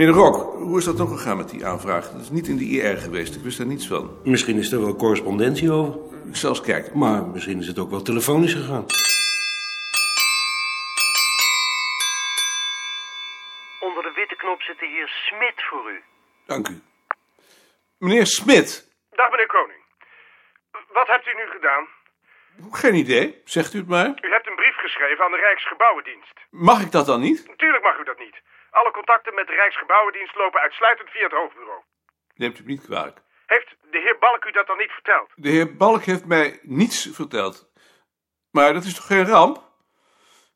Meneer de Rok, hoe is dat nog gegaan met die aanvraag? Dat is niet in de IR geweest, ik wist daar niets van. Misschien is er wel correspondentie over. Ik zal eens kijken. Maar misschien is het ook wel telefonisch gegaan. Onder de witte knop zit de heer Smit voor u. Dank u. Meneer Smit, Dag meneer Koning. Wat hebt u nu gedaan? geen idee, zegt u het maar. U hebt een brief geschreven aan de Rijksgebouwendienst. Mag ik dat dan niet? Natuurlijk mag u dat niet. Alle contacten met de Rijksgebouwendienst lopen uitsluitend via het hoofdbureau. Neemt u niet kwalijk. Heeft de heer Balk u dat dan niet verteld? De heer Balk heeft mij niets verteld. Maar dat is toch geen ramp?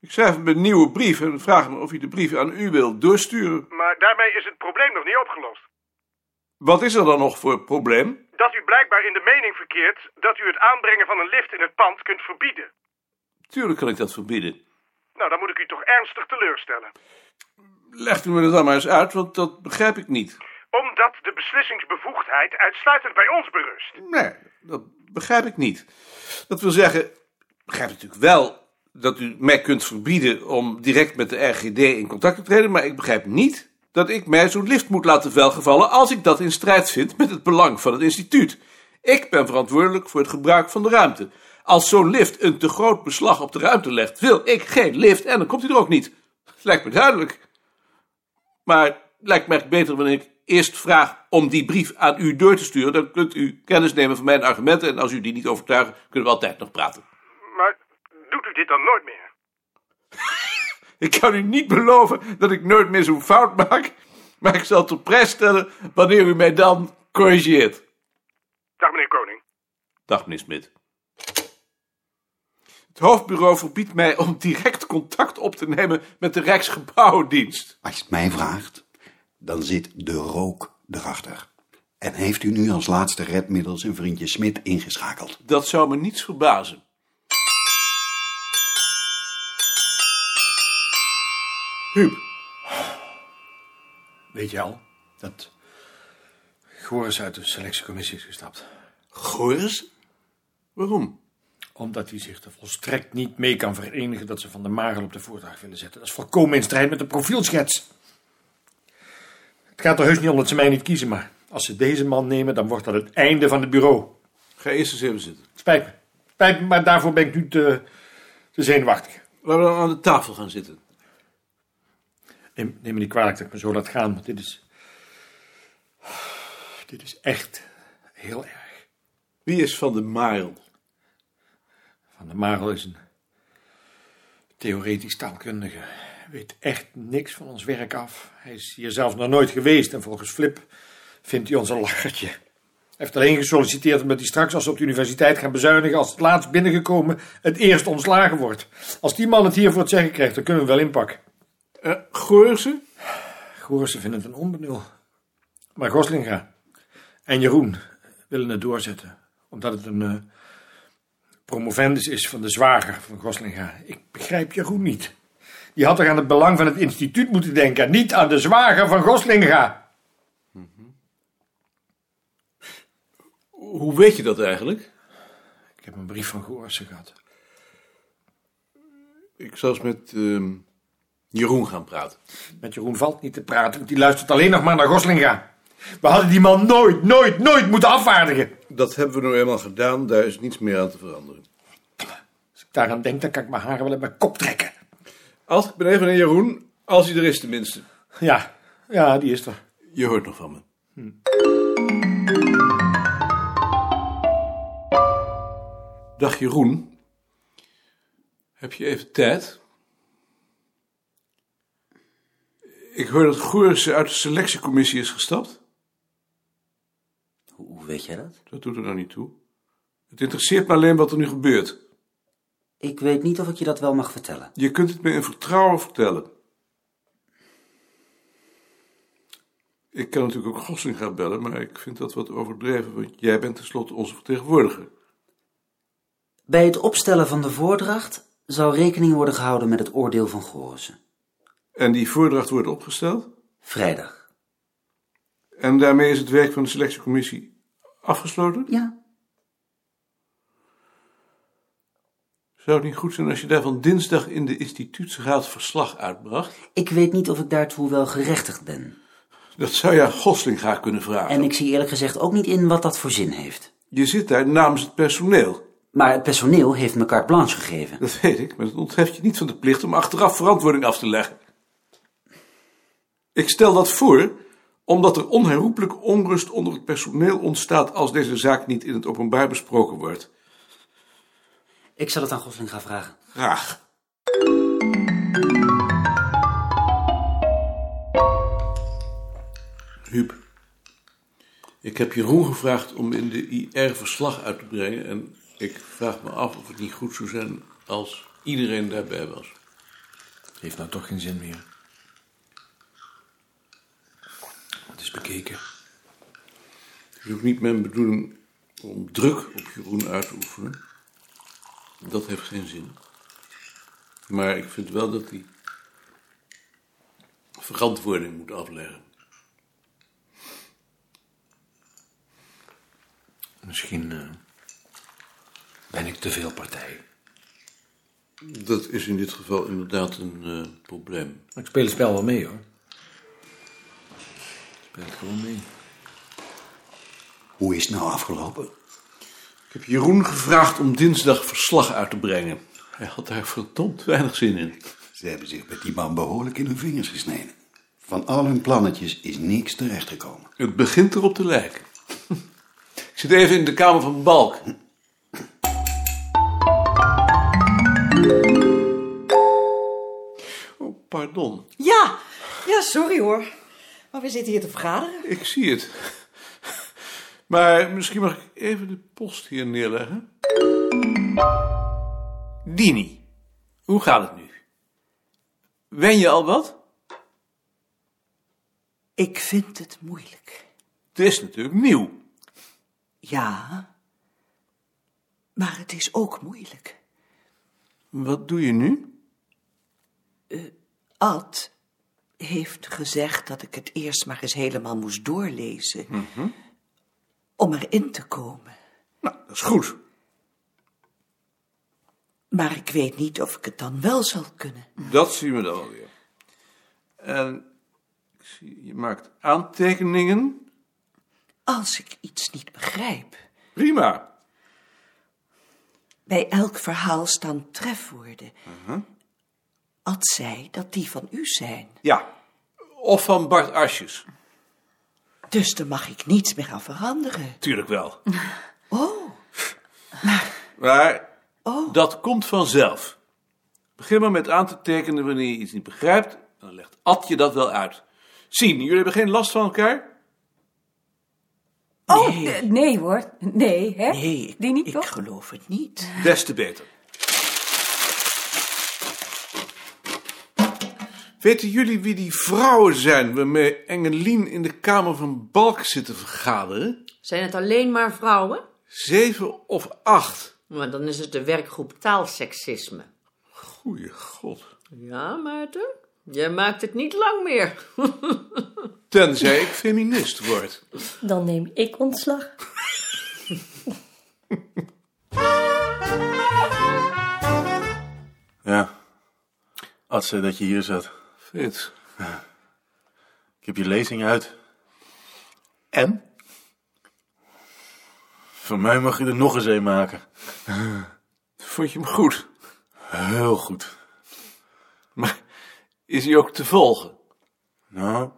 Ik schrijf hem een nieuwe brief en vraag hem of hij de brief aan u wil doorsturen. Maar daarmee is het probleem nog niet opgelost. Wat is er dan nog voor probleem? Dat u blijkbaar in de mening verkeert dat u het aanbrengen van een lift in het pand kunt verbieden. Tuurlijk kan ik dat verbieden. Nou, dan moet ik u toch ernstig teleurstellen. Legt u me dat dan maar eens uit, want dat begrijp ik niet. Omdat de beslissingsbevoegdheid uitsluitend bij ons berust. Nee, dat begrijp ik niet. Dat wil zeggen, ik begrijp natuurlijk wel dat u mij kunt verbieden om direct met de RGD in contact te treden, maar ik begrijp niet dat ik mij zo'n lift moet laten welgevallen als ik dat in strijd vind met het belang van het instituut. Ik ben verantwoordelijk voor het gebruik van de ruimte. Als zo'n lift een te groot beslag op de ruimte legt, wil ik geen lift en dan komt hij er ook niet. Lijkt me duidelijk. Maar het lijkt me echt beter wanneer ik eerst vraag om die brief aan u door te sturen. Dan kunt u kennis nemen van mijn argumenten en als u die niet overtuigen, kunnen we altijd nog praten. Maar doet u dit dan nooit meer? Ik kan u niet beloven dat ik nooit meer zo'n fout maak, maar ik zal het op prijs stellen wanneer u mij dan corrigeert. Dag meneer Koning. Dag, meneer Smit. Het hoofdbureau verbiedt mij om direct contact op te nemen met de Rijksgebouwendienst. Als je het mij vraagt, dan zit de rook erachter. En heeft u nu als laatste redmiddel zijn vriendje Smit ingeschakeld? Dat zou me niets verbazen. Huub, Weet je al dat Goris uit de selectiecommissie is gestapt? Goris? Waarom? Omdat hij zich er volstrekt niet mee kan verenigen dat ze Van der Marel op de voordracht willen zetten. Dat is volkomen in strijd met de profielschets. Het gaat er heus niet om dat ze mij niet kiezen, maar als ze deze man nemen, dan wordt dat het einde van het bureau. Ga eerst eens even zitten. Spijt me. Spijt me, maar daarvoor ben ik nu te, te zenuwachtig. Laten we dan aan de tafel gaan zitten. Neem, neem me niet kwalijk dat ik me zo laat gaan, want dit is... Dit is echt heel erg. Wie is Van de Marel? Van der Marel is een theoretisch taalkundige. Weet echt niks van ons werk af. Hij is hier zelfs nog nooit geweest en volgens Flip vindt hij ons een lachertje. Hij heeft alleen gesolliciteerd omdat hij straks als ze op de universiteit gaan bezuinigen, als het laatst binnengekomen, het eerst ontslagen wordt. Als die man het hier voor het zeggen krijgt, dan kunnen we wel inpakken. Uh, Goorsen? Goorsen vindt het een onbenul. Maar Goslinga en Jeroen willen het doorzetten, omdat het een uh, promovendus is van de zwager van Goslinga. Ik begrijp Jeroen niet. Die had toch aan het belang van het instituut moeten denken, niet aan de zwager van Goslinga. Mm-hmm. Hoe weet je dat eigenlijk? Ik heb een brief van Goorsen gehad. Ik zal eens met uh, Jeroen gaan praten. Met Jeroen valt niet te praten, want die luistert alleen nog maar naar Goslinga. We hadden die man nooit, nooit, nooit moeten afvaardigen. Dat hebben we nou eenmaal gedaan, daar is niets meer aan te veranderen. Als ik daaraan denk, dan kan ik mijn haren wel in mijn kop trekken. Als ik ben even naar Jeroen, als hij er is tenminste. Ja, ja, die is er. Je hoort nog van me. Hm. Dag Jeroen. Heb je even tijd? Ik hoor dat Goerissen uit de selectiecommissie is gestapt. Hoe weet jij dat? Dat doet er nou niet toe. Het interesseert me alleen wat er nu gebeurt. Ik weet niet of ik je dat wel mag vertellen. Je kunt het me in vertrouwen vertellen. Ik kan natuurlijk ook Gossing gaan bellen, maar ik vind dat wat overdreven, want jij bent tenslotte onze vertegenwoordiger. Bij het opstellen van de voordracht zou rekening worden gehouden met het oordeel van Gorissen. En die voordracht wordt opgesteld? Vrijdag. En daarmee is het werk van de selectiecommissie afgesloten? Ja. Zou het niet goed zijn als je daarvan dinsdag in de instituutsraad verslag uitbracht? Ik weet niet of ik daartoe wel gerechtigd ben. Dat zou je aan Gosling graag kunnen vragen. En ik zie eerlijk gezegd ook niet in wat dat voor zin heeft. Je zit daar namens het personeel. Maar het personeel heeft me carte blanche gegeven. Dat weet ik, maar dat ontheft je niet van de plicht om achteraf verantwoording af te leggen. Ik stel dat voor omdat er onherroepelijk onrust onder het personeel ontstaat als deze zaak niet in het openbaar besproken wordt. Ik zal het aan Gosling gaan vragen. Graag. Huub, ik heb Jeroen gevraagd om in de IR verslag uit te brengen en ik vraag me af of het niet goed zou zijn als iedereen daarbij was. Heeft nou toch geen zin meer. Het is bekeken. Het is ook niet mijn bedoeling om druk op Jeroen uit te oefenen. Dat heeft geen zin. Maar ik vind wel dat hij verantwoording moet afleggen. Misschien eh, ben ik te veel partij. Dat is in dit geval inderdaad een eh, probleem. Ik speel het spel wel mee hoor. Ik speel het gewoon mee. Hoe is het nou afgelopen? Ik heb Jeroen gevraagd om dinsdag verslag uit te brengen. Hij had daar verdomd weinig zin in. Ze hebben zich met die man behoorlijk in hun vingers gesneden. Van al hun plannetjes is niks terechtgekomen. Het begint erop te lijken. Ik zit even in de kamer van Balk. Oh, pardon. Ja, ja, sorry hoor. Maar we zitten hier te vergaderen. Ik zie het. Maar misschien mag ik even de post hier neerleggen. Dini, hoe gaat het nu? Wen je al wat? Ik vind het moeilijk. Het is natuurlijk nieuw. Ja, maar het is ook moeilijk. Wat doe je nu? Ad heeft gezegd dat ik het eerst maar eens helemaal moest doorlezen. Om erin te komen. Nou, dat is goed. Maar ik weet niet of ik het dan wel zal kunnen. Dat zien we dan weer. En ik zie, je maakt aantekeningen. Als ik iets niet begrijp. Prima. Bij elk verhaal staan trefwoorden. Ad zei dat die van u zijn. Ja. Of van Bart Asjes. Dus daar mag ik niets meer aan veranderen. Tuurlijk wel. Oh, Maar oh. dat komt vanzelf. Begin maar met aan te tekenen wanneer je iets niet begrijpt. En dan legt Ad je dat wel uit. Zien, jullie hebben geen last van elkaar? Oh, Nee. nee, nee hoor. Nee, hè? Nee, ik, Die niet, ik toch? geloof het niet. Des te beter. Weten jullie wie die vrouwen zijn waarmee Engelien in de kamer van Balk zit te vergaderen? Zijn het alleen maar vrouwen? Zeven of acht? Maar dan is het de werkgroep taalseksisme. Goeie god. Ja, Maarten? Jij maakt het niet lang meer. Tenzij ik feminist word. Dan neem ik ontslag. Ja. Zei dat je hier zat. Frits. Ik heb je lezing uit. En? Voor mij mag je er nog eens een maken. Vond je hem goed? Heel goed. Maar is hij ook te volgen? Nou,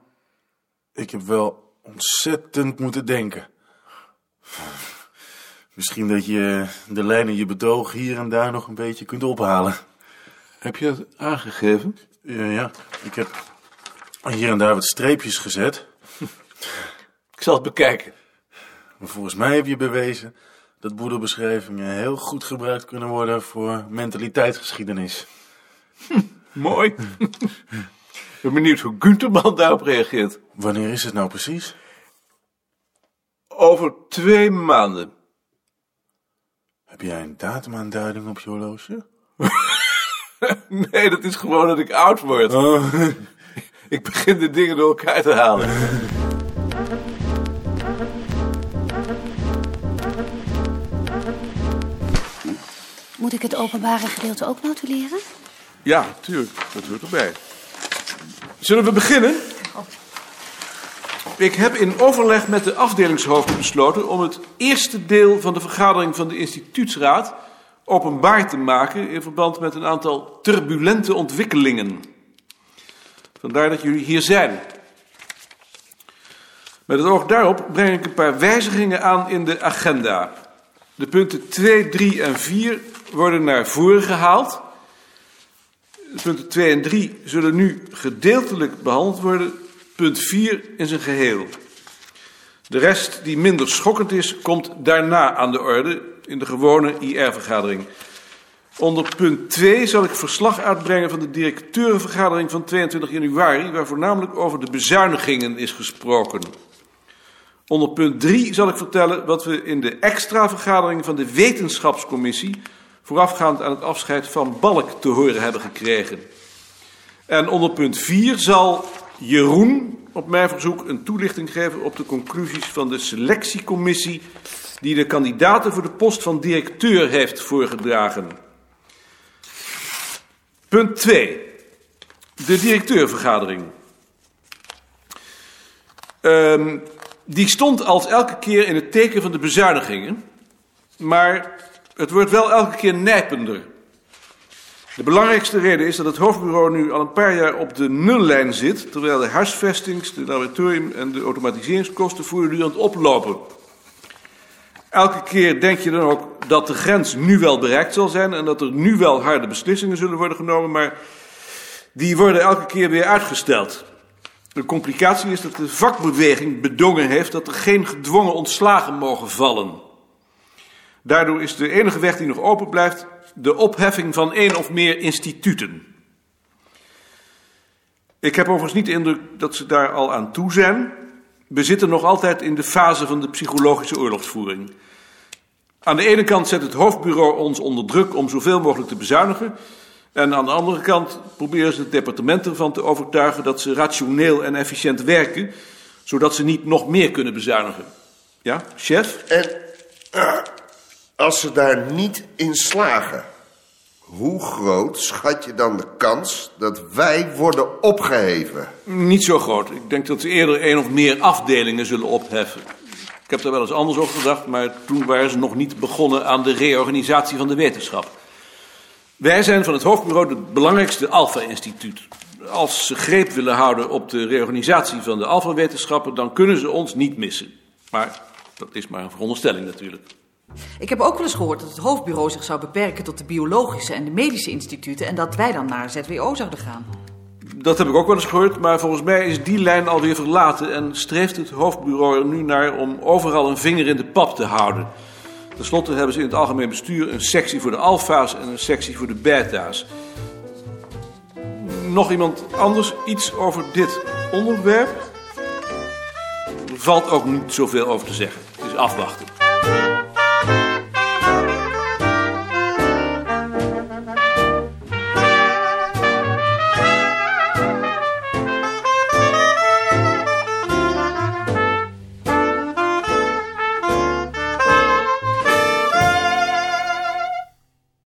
ik heb wel ontzettend moeten denken. Misschien dat je de lijn in je betoog hier en daar nog een beetje kunt ophalen. Heb je dat aangegeven? Ja, ja. Ik heb hier en daar wat streepjes gezet. Ik zal het bekijken. Maar volgens mij heb je bewezen dat boedelbeschrijvingen heel goed gebruikt kunnen worden voor mentaliteitsgeschiedenis. Mooi. Ik ben benieuwd hoe Gunterman daarop reageert. Wanneer is het nou precies? Over twee maanden. Heb jij een datumaanduiding op je horloge? Nee, dat is gewoon dat ik oud word. Ik begin de dingen door elkaar te halen. Moet ik het openbare gedeelte ook notuleren? Ja, tuurlijk. Dat hoort erbij. Zullen we beginnen? Ik heb in overleg met de afdelingshoofden besloten om het eerste deel van de vergadering van de instituutsraad openbaar te maken in verband met een aantal turbulente ontwikkelingen. Vandaar dat jullie hier zijn. Met het oog daarop breng ik een paar wijzigingen aan in de agenda. De punten 2, 3 en 4 worden naar voren gehaald. De punten 2 en 3 zullen nu gedeeltelijk behandeld worden. Punt 4 in zijn geheel. De rest, die minder schokkend is, komt daarna aan de orde in de gewone IR-vergadering. Onder punt 2 zal ik verslag uitbrengen van de directeurenvergadering van 22 januari, waar voornamelijk over de bezuinigingen is gesproken. Onder punt 3 zal ik vertellen wat we in de extra vergadering van de wetenschapscommissie voorafgaand aan het afscheid van Balk te horen hebben gekregen. En onder punt 4 zal Jeroen op mijn verzoek een toelichting geven op de conclusies van de selectiecommissie die de kandidaten voor de post van directeur heeft voorgedragen. Punt 2. De directeurvergadering. Um, die stond als elke keer in het teken van de bezuinigingen, maar het wordt wel elke keer nijpender. De belangrijkste reden is dat het hoofdbureau nu al een paar jaar op de nullijn zit, terwijl de huisvestings, de laboratorium en de automatiseringskosten voortdurend oplopen. Elke keer denk je dan ook dat de grens nu wel bereikt zal zijn en dat er nu wel harde beslissingen zullen worden genomen, maar die worden elke keer weer uitgesteld. De complicatie is dat de vakbeweging bedongen heeft dat er geen gedwongen ontslagen mogen vallen. Daardoor is de enige weg die nog open blijft de opheffing van één of meer instituten. Ik heb overigens niet de indruk dat ze daar al aan toe zijn. We zitten nog altijd in de fase van de psychologische oorlogsvoering. Aan de ene kant zet het hoofdbureau ons onder druk om zoveel mogelijk te bezuinigen. En aan de andere kant proberen ze het departement ervan te overtuigen dat ze rationeel en efficiënt werken, zodat ze niet nog meer kunnen bezuinigen. Ja, chef? En uh, als ze daar niet in slagen, hoe groot schat je dan de kans dat wij worden opgeheven? Niet zo groot. Ik denk dat ze eerder één of meer afdelingen zullen opheffen. Ik heb daar wel eens anders over gedacht, maar toen waren ze nog niet begonnen aan de reorganisatie van de wetenschap. Wij zijn van het hoofdbureau het belangrijkste Alpha-instituut. Als ze greep willen houden op de reorganisatie van de Alpha-wetenschappen, dan kunnen ze ons niet missen. Maar dat is maar een veronderstelling natuurlijk. Ik heb ook wel eens gehoord dat het hoofdbureau zich zou beperken tot de biologische en de medische instituten en dat wij dan naar ZWO zouden gaan. Dat heb ik ook wel eens gehoord, maar volgens mij is die lijn alweer verlaten en streeft het hoofdbureau er nu naar om overal een vinger in de pap te houden. Ten slotte hebben ze in het algemeen bestuur een sectie voor de alfa's en een sectie voor de beta's. Nog iemand anders iets over dit onderwerp? Er valt ook niet zoveel over te zeggen. Het is afwachten.